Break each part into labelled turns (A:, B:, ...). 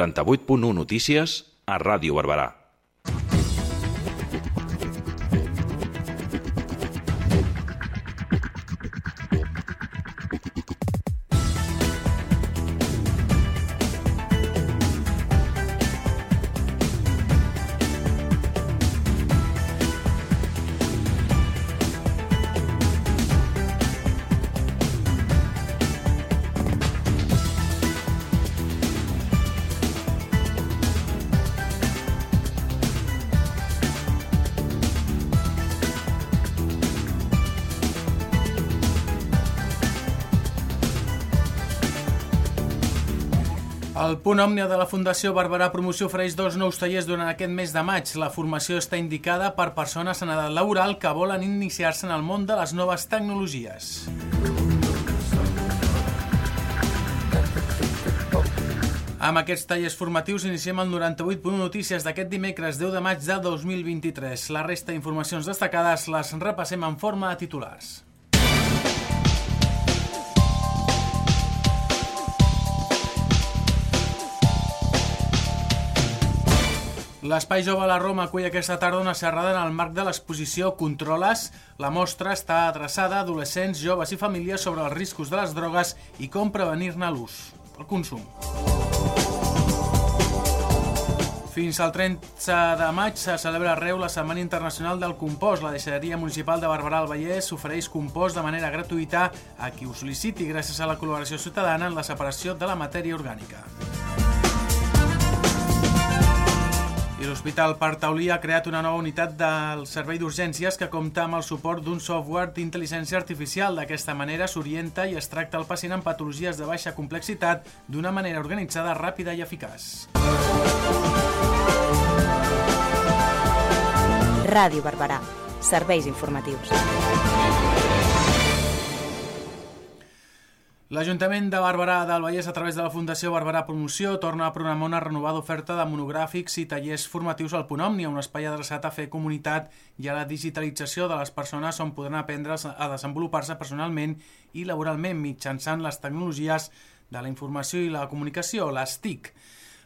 A: 98.1 Notícies a Ràdio Barberà.
B: El punt òmnia de la Fundació Barberà Promoció ofereix dos nous tallers durant aquest mes de maig. La formació està indicada per persones en edat laboral que volen iniciar-se en el món de les noves tecnologies. Amb aquests tallers formatius iniciem el 98.1 Notícies d'aquest dimecres 10 de maig de 2023. La resta d'informacions destacades les repassem en forma de titulars. L'Espai Jove a la Roma acull aquesta tarda una xerrada en el marc de l'exposició Controles. La mostra està adreçada a adolescents, joves i famílies sobre els riscos de les drogues i com prevenir-ne l'ús, el consum. Fins al 30 de maig se celebra a Reu la Setmana Internacional del Compost. La deixalleria municipal de Barberà del Vallès ofereix compost de manera gratuïta a qui ho sol·liciti gràcies a la col·laboració ciutadana en la separació de la matèria orgànica. I l'Hospital Parc Taulí ha creat una nova unitat del servei d'urgències que compta amb el suport d'un software d'intel·ligència artificial. D'aquesta manera s'orienta i es tracta el pacient amb patologies de baixa complexitat d'una manera organitzada, ràpida i eficaç.
C: Ràdio Barberà. Serveis informatius.
B: L'Ajuntament de Barberà del Vallès, a través de la Fundació Barberà Promoció, torna a programar una renovada oferta de monogràfics i tallers formatius al Punt Òmnia, un espai adreçat a fer comunitat i a la digitalització de les persones on podran aprendre a desenvolupar-se personalment i laboralment mitjançant les tecnologies de la informació i la comunicació, les TIC.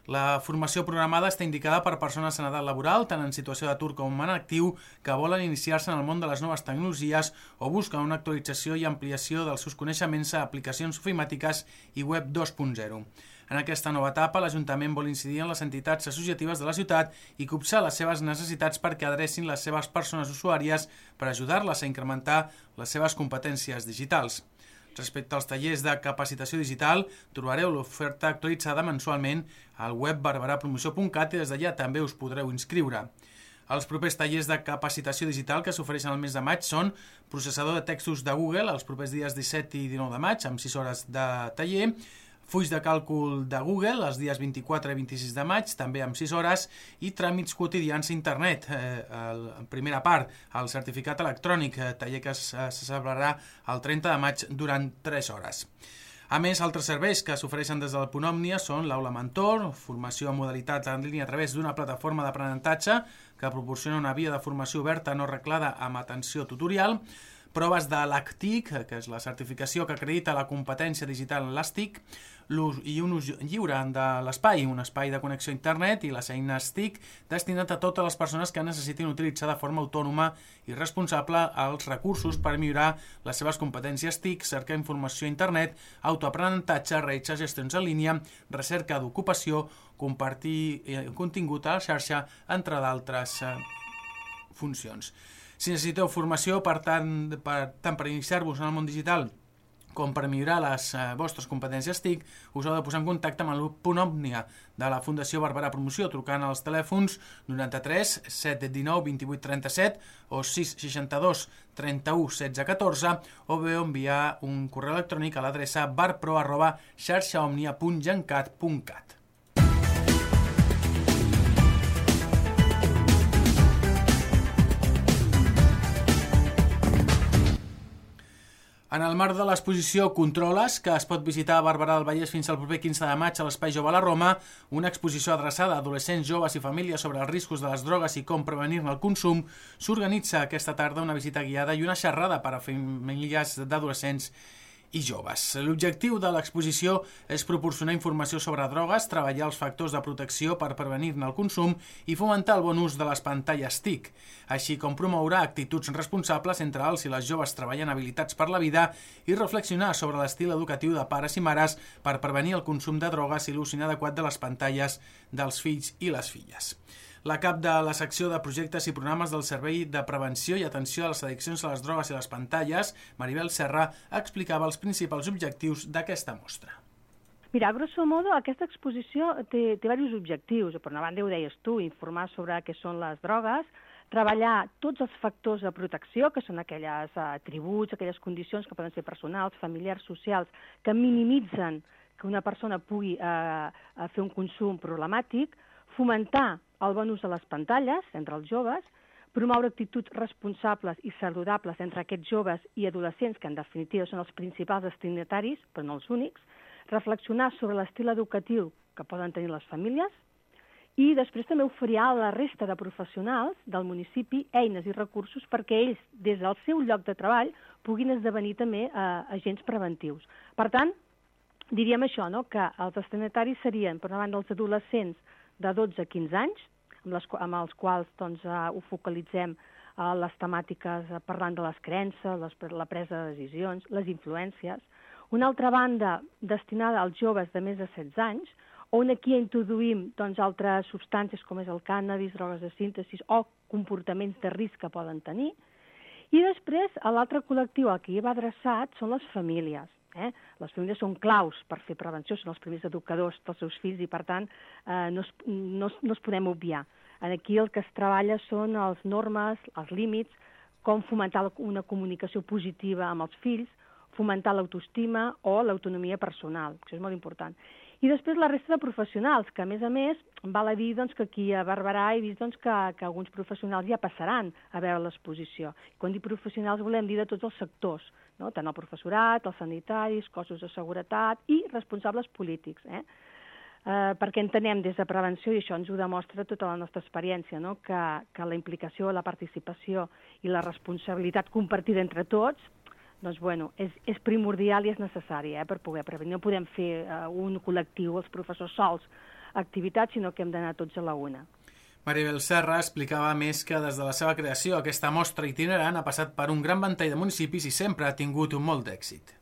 B: La formació programada està indicada per persones en edat laboral, tant en situació d'atur com en actiu, que volen iniciar-se en el món de les noves tecnologies o busquen una actualització i ampliació dels seus coneixements a aplicacions ofimàtiques i web 2.0. En aquesta nova etapa, l'Ajuntament vol incidir en les entitats associatives de la ciutat i copsar les seves necessitats perquè adrecin les seves persones usuàries per ajudar-les a incrementar les seves competències digitals. Respecte als tallers de capacitació digital, trobareu l'oferta actualitzada mensualment al web barbarapromoció.cat i des d'allà també us podreu inscriure. Els propers tallers de capacitació digital que s'ofereixen al mes de maig són processador de textos de Google els propers dies 17 i 19 de maig amb 6 hores de taller, fulls de càlcul de Google els dies 24 i 26 de maig, també amb 6 hores, i tràmits quotidians a internet. Eh, el, en primera part, el certificat electrònic, eh, taller que eh, se celebrarà el 30 de maig durant 3 hores. A més, altres serveis que s'ofereixen des del Punt Òmnia són l'aula mentor, formació en modalitats en línia a través d'una plataforma d'aprenentatge que proporciona una via de formació oberta no reglada amb atenció tutorial, proves de l'ACTIC, que és la certificació que acredita la competència digital en l'ASTIC, l'ús i un ús lliure de l'espai, un espai de connexió a internet i les eines TIC destinat a totes les persones que necessitin utilitzar de forma autònoma i responsable els recursos per millorar les seves competències TIC, cercar informació a internet, autoaprenentatge, realitzar gestions en línia, recerca d'ocupació, compartir eh, contingut a la xarxa, entre d'altres eh, funcions. Si necessiteu formació, per tant, per, tant per iniciar-vos en el món digital com per millorar les eh, vostres competències TIC, us heu de posar en contacte amb el punt Òmnia de la Fundació Barberà Promoció trucant als telèfons 93 719 28 37 o 662 31 16 14 o bé enviar un correu electrònic a l'adreça barpro arroba xarxaomnia.gencat.cat. En el marc de l'exposició Controles, que es pot visitar a Barberà del Vallès fins al proper 15 de maig a l'Espai Jove a la Roma, una exposició adreçada a adolescents, joves i famílies sobre els riscos de les drogues i com prevenir-ne el consum, s'organitza aquesta tarda una visita guiada i una xerrada per a famílies d'adolescents i joves. L'objectiu de l'exposició és proporcionar informació sobre drogues, treballar els factors de protecció per prevenir-ne el consum i fomentar el bon ús de les pantalles TIC, així com promoure actituds responsables entre els i les joves treballant habilitats per la vida i reflexionar sobre l'estil educatiu de pares i mares per prevenir el consum de drogues i l'ús inadequat de les pantalles dels fills i les filles. La cap de la secció de projectes i programes del Servei de Prevenció i Atenció a les Addiccions a les Drogues i les Pantalles, Maribel Serra, explicava els principals objectius d'aquesta mostra.
D: Mira, grosso modo, aquesta exposició té, té diversos objectius. Per una banda, ho deies tu, informar sobre què són les drogues, treballar tots els factors de protecció, que són aquelles eh, atributs, aquelles condicions que poden ser personals, familiars, socials, que minimitzen que una persona pugui eh, fer un consum problemàtic, fomentar el bon ús de les pantalles entre els joves, promoure actituds responsables i saludables entre aquests joves i adolescents, que en definitiva són els principals destinataris, però no els únics, reflexionar sobre l'estil educatiu que poden tenir les famílies i després també oferir a la resta de professionals del municipi eines i recursos perquè ells, des del seu lloc de treball, puguin esdevenir també eh, agents preventius. Per tant, diríem això, no? que els destinataris serien, per una banda, els adolescents de 12 a 15 anys, amb, les, amb els quals doncs, uh, ho focalitzem uh, les temàtiques uh, parlant de les creences, les, la presa de decisions, les influències. Una altra banda destinada als joves de més de 16 anys, on aquí introduïm doncs, altres substàncies com és el cànnabis, drogues de síntesi o comportaments de risc que poden tenir. I després, l'altre col·lectiu al que hi va adreçat són les famílies. Eh? Les famílies són claus per fer prevenció, són els primers educadors dels seus fills i, per tant, eh, no, es, no, es, no es podem obviar. Aquí el que es treballa són les normes, els límits, com fomentar una comunicació positiva amb els fills, fomentar l'autoestima o l'autonomia personal, això és molt important. I després la resta de professionals, que a més a més val a dir doncs, que aquí a Barberà he vist doncs, que, que alguns professionals ja passaran a veure l'exposició. Quan dic professionals volem dir de tots els sectors, no? tant el professorat, els sanitaris, cossos de seguretat i responsables polítics. Eh? Eh, perquè entenem des de prevenció, i això ens ho demostra tota la nostra experiència, no? que, que la implicació, la participació i la responsabilitat compartida entre tots doncs, bueno, és, és primordial i és necessari eh, per poder prevenir. No podem fer eh, un col·lectiu, els professors sols, activitats, sinó que hem d'anar tots a la una.
B: Maribel Serra explicava més que des de la seva creació aquesta mostra itinerant ha passat per un gran ventall de municipis i sempre ha tingut un molt d'èxit.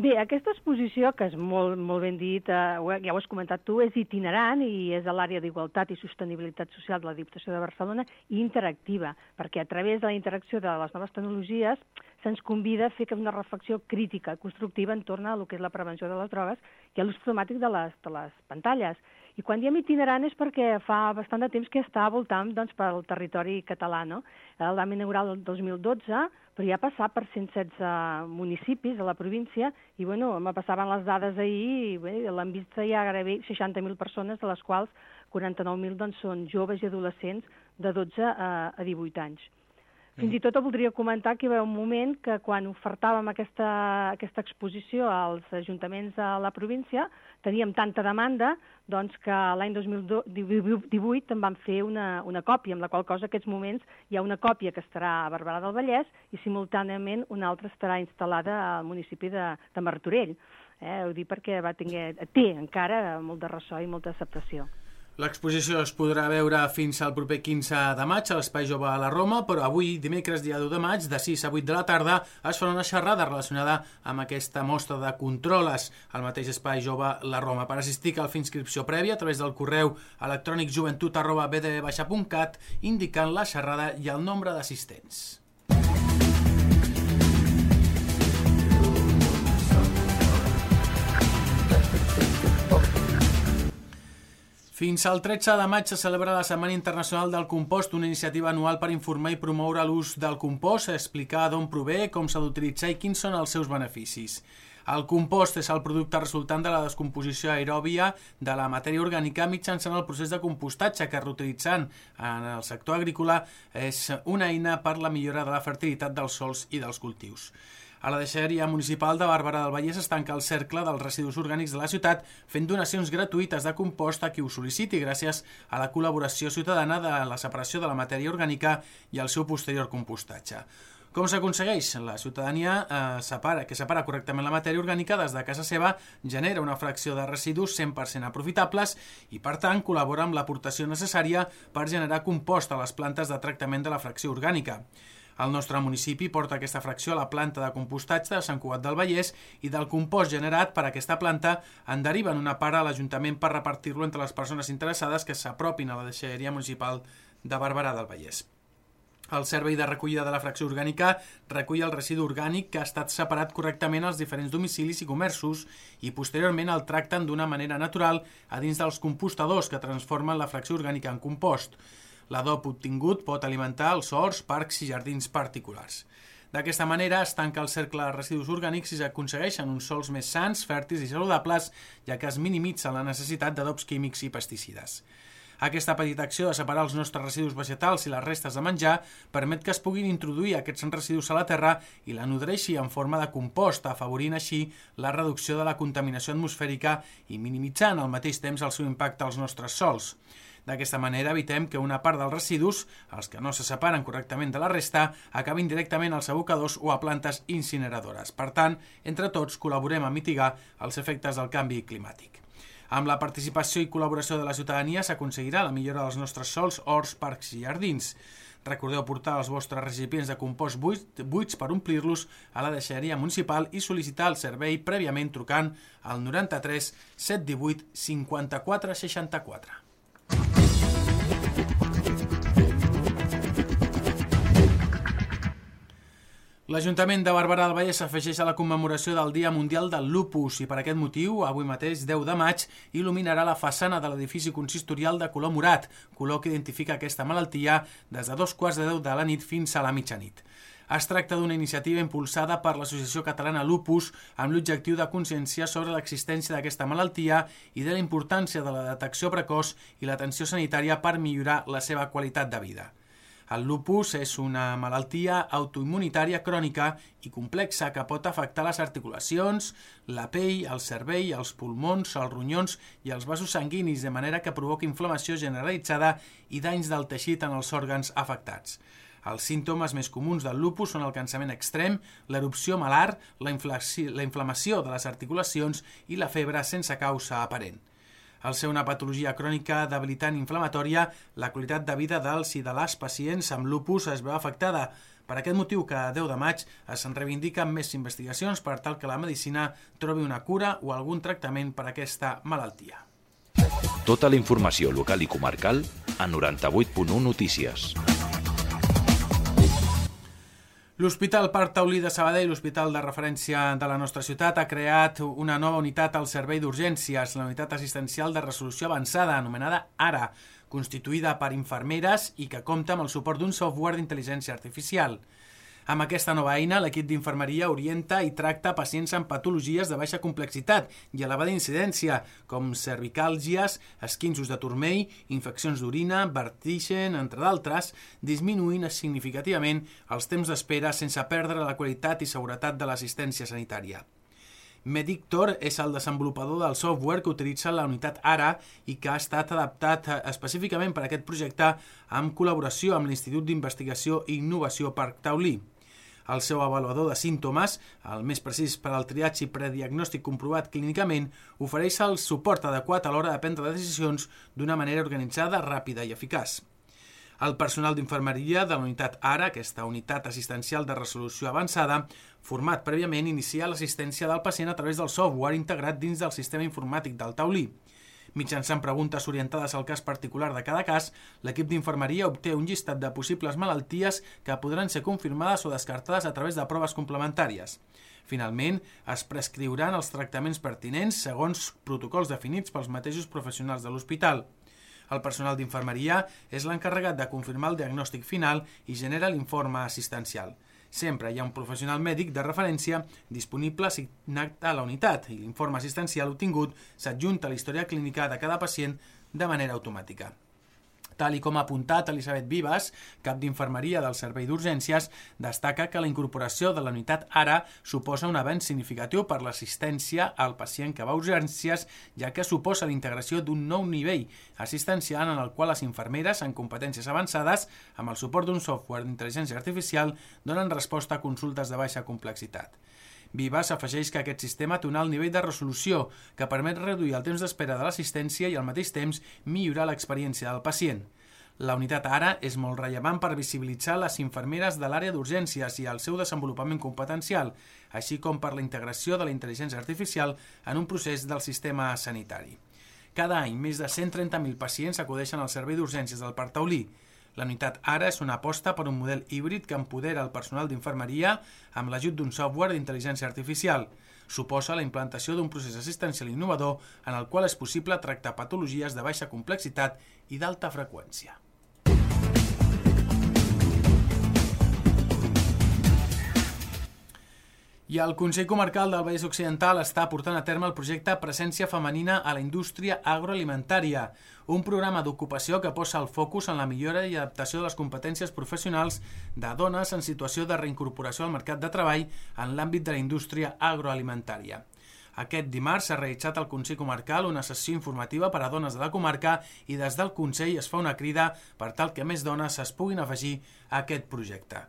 D: Bé, aquesta exposició, que és molt, molt ben dit, eh, ja ho has comentat tu, és itinerant i és a l'àrea d'Igualtat i Sostenibilitat Social de la Diputació de Barcelona i interactiva, perquè a través de la interacció de les noves tecnologies se'ns convida a fer una reflexió crítica, constructiva, entorn a el que és la prevenció de les drogues i a l'ús de les, de les pantalles. I quan diem itinerant és perquè fa bastant de temps que està voltant doncs, pel territori català. No? El vam inaugurar el 2012, però ja ha passat per 116 municipis a la província i bueno, me passaven les dades ahir i bé, l'han vist ja gairebé 60.000 persones, de les quals 49.000 doncs, són joves i adolescents de 12 a, a 18 anys. Fins i tot voldria comentar que hi va un moment que quan ofertàvem aquesta, aquesta exposició als ajuntaments de la província teníem tanta demanda doncs, que l'any 2018 en vam fer una, una còpia, amb la qual cosa en aquests moments hi ha una còpia que estarà a Barberà del Vallès i simultàniament una altra estarà instal·lada al municipi de, de Martorell. Eh, ho dic perquè va tenir, té encara molt de ressò i molta acceptació.
B: L'exposició es podrà veure fins al proper 15 de maig a l'Espai Jove a la Roma, però avui, dimecres, dia 2 de maig, de 6 a 8 de la tarda, es farà una xerrada relacionada amb aquesta mostra de controles al mateix Espai Jove la Roma. Per assistir cal fer inscripció prèvia a través del correu electrònic joventut arroba bdb-cat indicant la xerrada i el nombre d'assistents. Fins al 13 de maig se celebra la Setmana Internacional del Compost, una iniciativa anual per informar i promoure l'ús del compost, explicar d'on prové, com s'ha d'utilitzar i quins són els seus beneficis. El compost és el producte resultant de la descomposició aeròbia de la matèria orgànica mitjançant el procés de compostatge que reutilitzant en el sector agrícola és una eina per la millora de la fertilitat dels sols i dels cultius. A la deixeria municipal de Bàrbara del Vallès es tanca el cercle dels residus orgànics de la ciutat fent donacions gratuïtes de compost a qui ho sol·liciti gràcies a la col·laboració ciutadana de la separació de la matèria orgànica i el seu posterior compostatge. Com s'aconsegueix? La ciutadania eh, separa, que separa correctament la matèria orgànica des de casa seva genera una fracció de residus 100% aprofitables i, per tant, col·labora amb l'aportació necessària per generar compost a les plantes de tractament de la fracció orgànica. El nostre municipi porta aquesta fracció a la planta de compostatge de Sant Cugat del Vallès i del compost generat per aquesta planta en deriven una part a l'Ajuntament per repartir-lo entre les persones interessades que s'apropin a la deixalleria municipal de Barberà del Vallès. El servei de recollida de la fracció orgànica recull el residu orgànic que ha estat separat correctament als diferents domicilis i comerços i posteriorment el tracten d'una manera natural a dins dels compostadors que transformen la fracció orgànica en compost. L'adob obtingut pot alimentar els horts, parcs i jardins particulars. D'aquesta manera es tanca el cercle de residus orgànics i s'aconsegueixen uns sols més sants, fèrtils i saludables, ja que es minimitza la necessitat d'adobs químics i pesticides. Aquesta petita acció de separar els nostres residus vegetals i les restes de menjar permet que es puguin introduir aquests residus a la terra i la nodreixi en forma de compost, afavorint així la reducció de la contaminació atmosfèrica i minimitzant al mateix temps el seu impacte als nostres sols. D'aquesta manera evitem que una part dels residus, els que no se separen correctament de la resta, acabin directament als abocadors o a plantes incineradores. Per tant, entre tots col·laborem a mitigar els efectes del canvi climàtic. Amb la participació i col·laboració de la ciutadania s'aconseguirà la millora dels nostres sols, horts, parcs i jardins. Recordeu portar els vostres recipients de compost buits, buits per omplir-los a la deixeria municipal i sol·licitar el servei prèviament trucant al 93 718 54 64. L'Ajuntament de Barberà del Vallès s'afegeix a la commemoració del Dia Mundial del Lupus i per aquest motiu, avui mateix, 10 de maig, il·luminarà la façana de l'edifici consistorial de color morat, color que identifica aquesta malaltia des de dos quarts de deu de la nit fins a la mitjanit. Es tracta d'una iniciativa impulsada per l'Associació Catalana Lupus amb l'objectiu de conscienciar sobre l'existència d'aquesta malaltia i de la importància de la detecció precoç i l'atenció sanitària per millorar la seva qualitat de vida. El lupus és una malaltia autoimmunitària crònica i complexa que pot afectar les articulacions, la pell, el cervell, els pulmons, els ronyons i els vasos sanguinis, de manera que provoca inflamació generalitzada i danys del teixit en els òrgans afectats. Els símptomes més comuns del lupus són el cansament extrem, l'erupció malar, la, la inflamació de les articulacions i la febre sense causa aparent. Al ser una patologia crònica debilitant inflamatòria, la qualitat de vida dels i de les pacients amb lupus es veu afectada. Per aquest motiu, cada 10 de maig es reivindiquen més investigacions per tal que la medicina trobi una cura o algun tractament per a aquesta malaltia.
A: Tota la informació local i comarcal a 98.1 Notícies.
B: L'Hospital Parc Taulí de Sabadell, l'hospital de referència de la nostra ciutat, ha creat una nova unitat al servei d'urgències, la unitat assistencial de resolució avançada, anomenada ARA, constituïda per infermeres i que compta amb el suport d'un software d'intel·ligència artificial. Amb aquesta nova eina, l'equip d'infermeria orienta i tracta pacients amb patologies de baixa complexitat i elevada incidència, com cervicàlgies, esquinços de turmell, infeccions d'orina, vertigen, entre d'altres, disminuint significativament els temps d'espera sense perdre la qualitat i seguretat de l'assistència sanitària. Medictor és el desenvolupador del software que utilitza la unitat ARA i que ha estat adaptat eh, específicament per a aquest projecte amb col·laboració amb l'Institut d'Investigació i Innovació Parc Taulí. El seu avaluador de símptomes, el més precís per al triatge i prediagnòstic comprovat clínicament, ofereix el suport adequat a l'hora de prendre decisions d'una manera organitzada, ràpida i eficaç. El personal d'infermeria de la unitat ARA, aquesta unitat assistencial de resolució avançada, format prèviament, inicia l'assistència del pacient a través del software integrat dins del sistema informàtic del taulí. Mitjançant preguntes orientades al cas particular de cada cas, l'equip d'infermeria obté un llistat de possibles malalties que podran ser confirmades o descartades a través de proves complementàries. Finalment, es prescriuran els tractaments pertinents segons protocols definits pels mateixos professionals de l'hospital. El personal d'infermeria és l'encarregat de confirmar el diagnòstic final i genera l'informe assistencial. Sempre hi ha un professional mèdic de referència disponible assignat a la unitat i l'informe assistencial obtingut s'adjunta a la història clínica de cada pacient de manera automàtica. Tal i com ha apuntat Elisabet Vives, cap d'infermeria del Servei d'Urgències, destaca que la incorporació de la unitat ARA suposa un avenç significatiu per l'assistència al pacient que va a urgències, ja que suposa l'integració d'un nou nivell assistencial en el qual les infermeres, amb competències avançades, amb el suport d'un software d'intel·ligència artificial, donen resposta a consultes de baixa complexitat. Viva s'afegeix que aquest sistema té un alt nivell de resolució que permet reduir el temps d'espera de l'assistència i al mateix temps millorar l'experiència del pacient. La unitat ARA és molt rellevant per visibilitzar les infermeres de l'àrea d'urgències i el seu desenvolupament competencial, així com per la integració de la intel·ligència artificial en un procés del sistema sanitari. Cada any, més de 130.000 pacients acudeixen al servei d'urgències del Parc Taulí, la unitat ARA és una aposta per un model híbrid que empodera el personal d'infermeria amb l'ajut d'un software d'intel·ligència artificial. Suposa la implantació d'un procés assistencial innovador en el qual és possible tractar patologies de baixa complexitat i d'alta freqüència. I el Consell Comarcal del Vallès Occidental està portant a terme el projecte Presència Femenina a la Indústria Agroalimentària, un programa d'ocupació que posa el focus en la millora i adaptació de les competències professionals de dones en situació de reincorporació al mercat de treball en l'àmbit de la indústria agroalimentària. Aquest dimarts s'ha realitzat al Consell Comarcal una sessió informativa per a dones de la comarca i des del Consell es fa una crida per tal que més dones es puguin afegir a aquest projecte.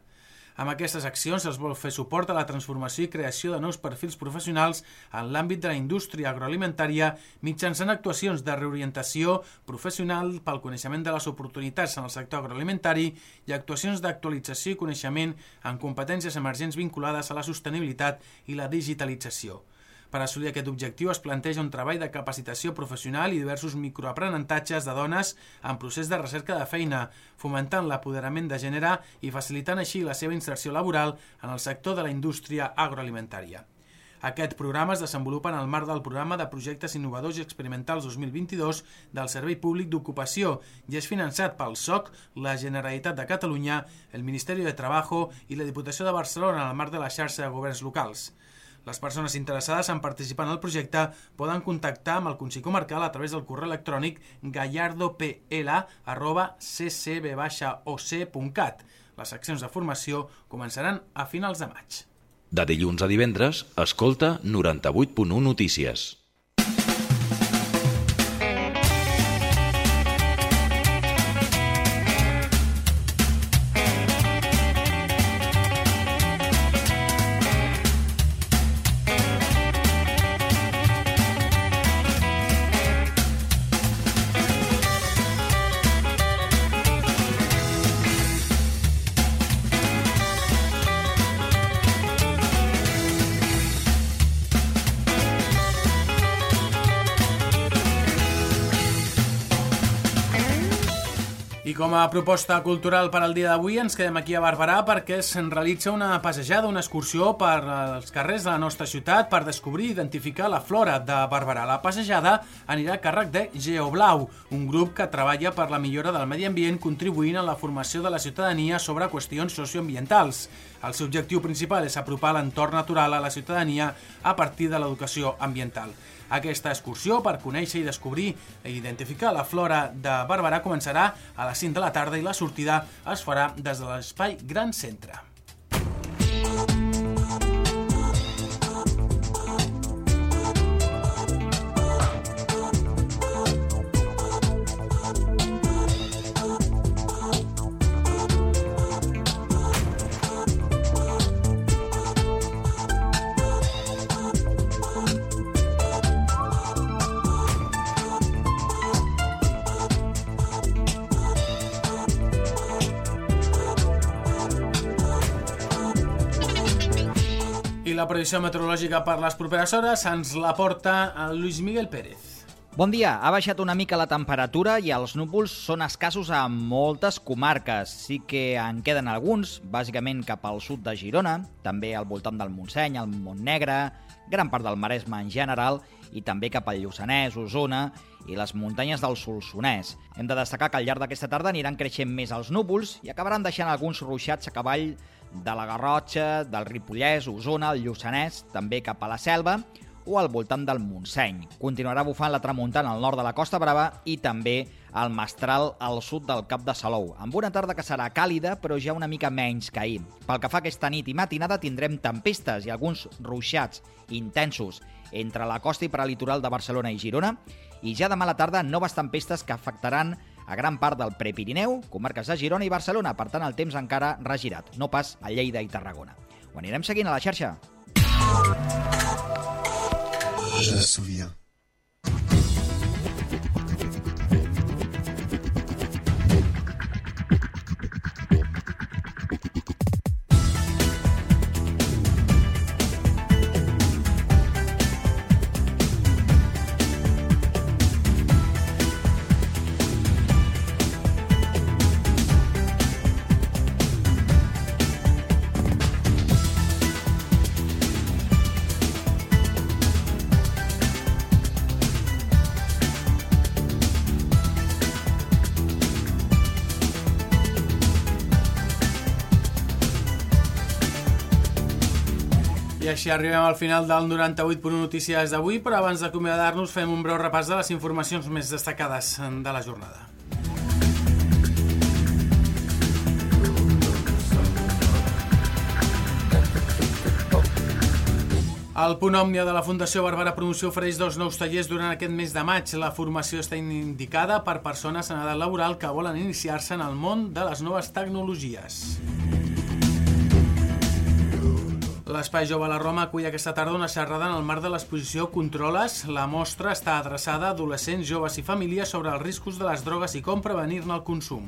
B: Amb aquestes accions es vol fer suport a la transformació i creació de nous perfils professionals en l'àmbit de la indústria agroalimentària mitjançant actuacions de reorientació professional pel coneixement de les oportunitats en el sector agroalimentari i actuacions d'actualització i coneixement en competències emergents vinculades a la sostenibilitat i la digitalització. Per assolir aquest objectiu es planteja un treball de capacitació professional i diversos microaprenentatges de dones en procés de recerca de feina, fomentant l'apoderament de gènere i facilitant així la seva inserció laboral en el sector de la indústria agroalimentària. Aquest programa es desenvolupa en el marc del programa de projectes innovadors i experimentals 2022 del Servei Públic d'Ocupació i és finançat pel SOC, la Generalitat de Catalunya, el Ministeri de Trabajo i la Diputació de Barcelona en el marc de la xarxa de governs locals. Les persones interessades en participar en el projecte poden contactar amb el Consell Comarcal a través del correu electrònic gallardopl.ccb-oc.cat. Les seccions de formació començaran a finals de maig.
A: De dilluns a divendres, escolta 98.1 Notícies.
B: Com a proposta cultural per al dia d'avui ens quedem aquí a Barberà perquè se'n realitza una passejada, una excursió per els carrers de la nostra ciutat per descobrir i identificar la flora de Barberà. La passejada anirà a càrrec de Geoblau, un grup que treballa per la millora del medi ambient contribuint a la formació de la ciutadania sobre qüestions socioambientals. El seu objectiu principal és apropar l'entorn natural a la ciutadania a partir de l'educació ambiental. Aquesta excursió per conèixer i descobrir i identificar la flora de Barberà començarà a les 5 de la tarda i la sortida es farà des de l'espai Gran Centre. La previsió meteorològica per les properes hores ens la porta el Luis Miguel Pérez.
E: Bon dia. Ha baixat una mica la temperatura i els núvols són escassos a moltes comarques. Sí que en queden alguns, bàsicament cap al sud de Girona, també al voltant del Montseny, el Montnegre, gran part del Maresme en general i també cap al Lluçanès, Osona i les muntanyes del Solsonès. Hem de destacar que al llarg d'aquesta tarda aniran creixent més els núvols i acabaran deixant alguns ruixats a cavall de la Garrotxa, del Ripollès, Osona, el Lluçanès, també cap a la Selva, o al voltant del Montseny. Continuarà bufant la tramuntana al nord de la Costa Brava i també el Mestral al sud del Cap de Salou, amb una tarda que serà càlida però ja una mica menys que ahir. Pel que fa aquesta nit i matinada tindrem tempestes i alguns ruixats intensos entre la costa i per al litoral de Barcelona i Girona i ja demà a la tarda noves tempestes que afectaran a gran part del Prepirineu, comarques de Girona i Barcelona, per tant el temps encara regirat, no pas a Lleida i Tarragona. Ho anirem seguint a la xarxa.
F: Je souviens.
B: Així arribem al final del 98.1 Notícies d'avui, però abans d'acomiadar-nos fem un breu repàs de les informacions més destacades de la jornada. El punt òmnia de la Fundació Barbara Promoció ofereix dos nous tallers durant aquest mes de maig. La formació està indicada per persones en edat laboral que volen iniciar-se en el món de les noves tecnologies. L'Espai Jove a la Roma acull aquesta tarda una xerrada en el marc de l'exposició Controles. La mostra està adreçada a adolescents, joves i famílies sobre els riscos de les drogues i com prevenir-ne el consum.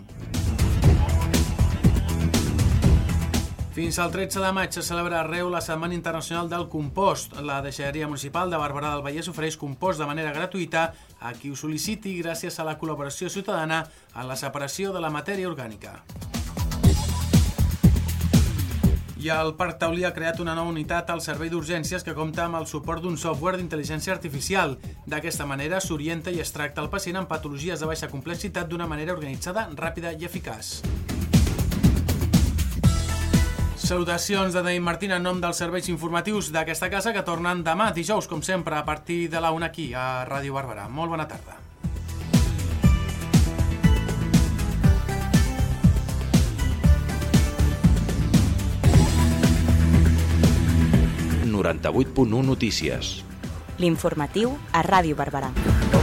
B: Fins al 13 de maig se celebra arreu la Setmana Internacional del Compost. La Deixalleria Municipal de Barberà del Vallès ofereix compost de manera gratuïta a qui ho sol·liciti gràcies a la col·laboració ciutadana en la separació de la matèria orgànica. I el Parc Taulí ha creat una nova unitat al servei d'urgències que compta amb el suport d'un software d'intel·ligència artificial. D'aquesta manera s'orienta i es tracta el pacient amb patologies de baixa complexitat d'una manera organitzada, ràpida i eficaç. Salutacions de David Martín en nom dels serveis informatius d'aquesta casa que tornen demà, dijous, com sempre, a partir de la 1 aquí, a Ràdio Barberà. Molt bona tarda.
A: Noranta-vuit punt u Notícies.
C: L'informatiu a Ràdio Barberà.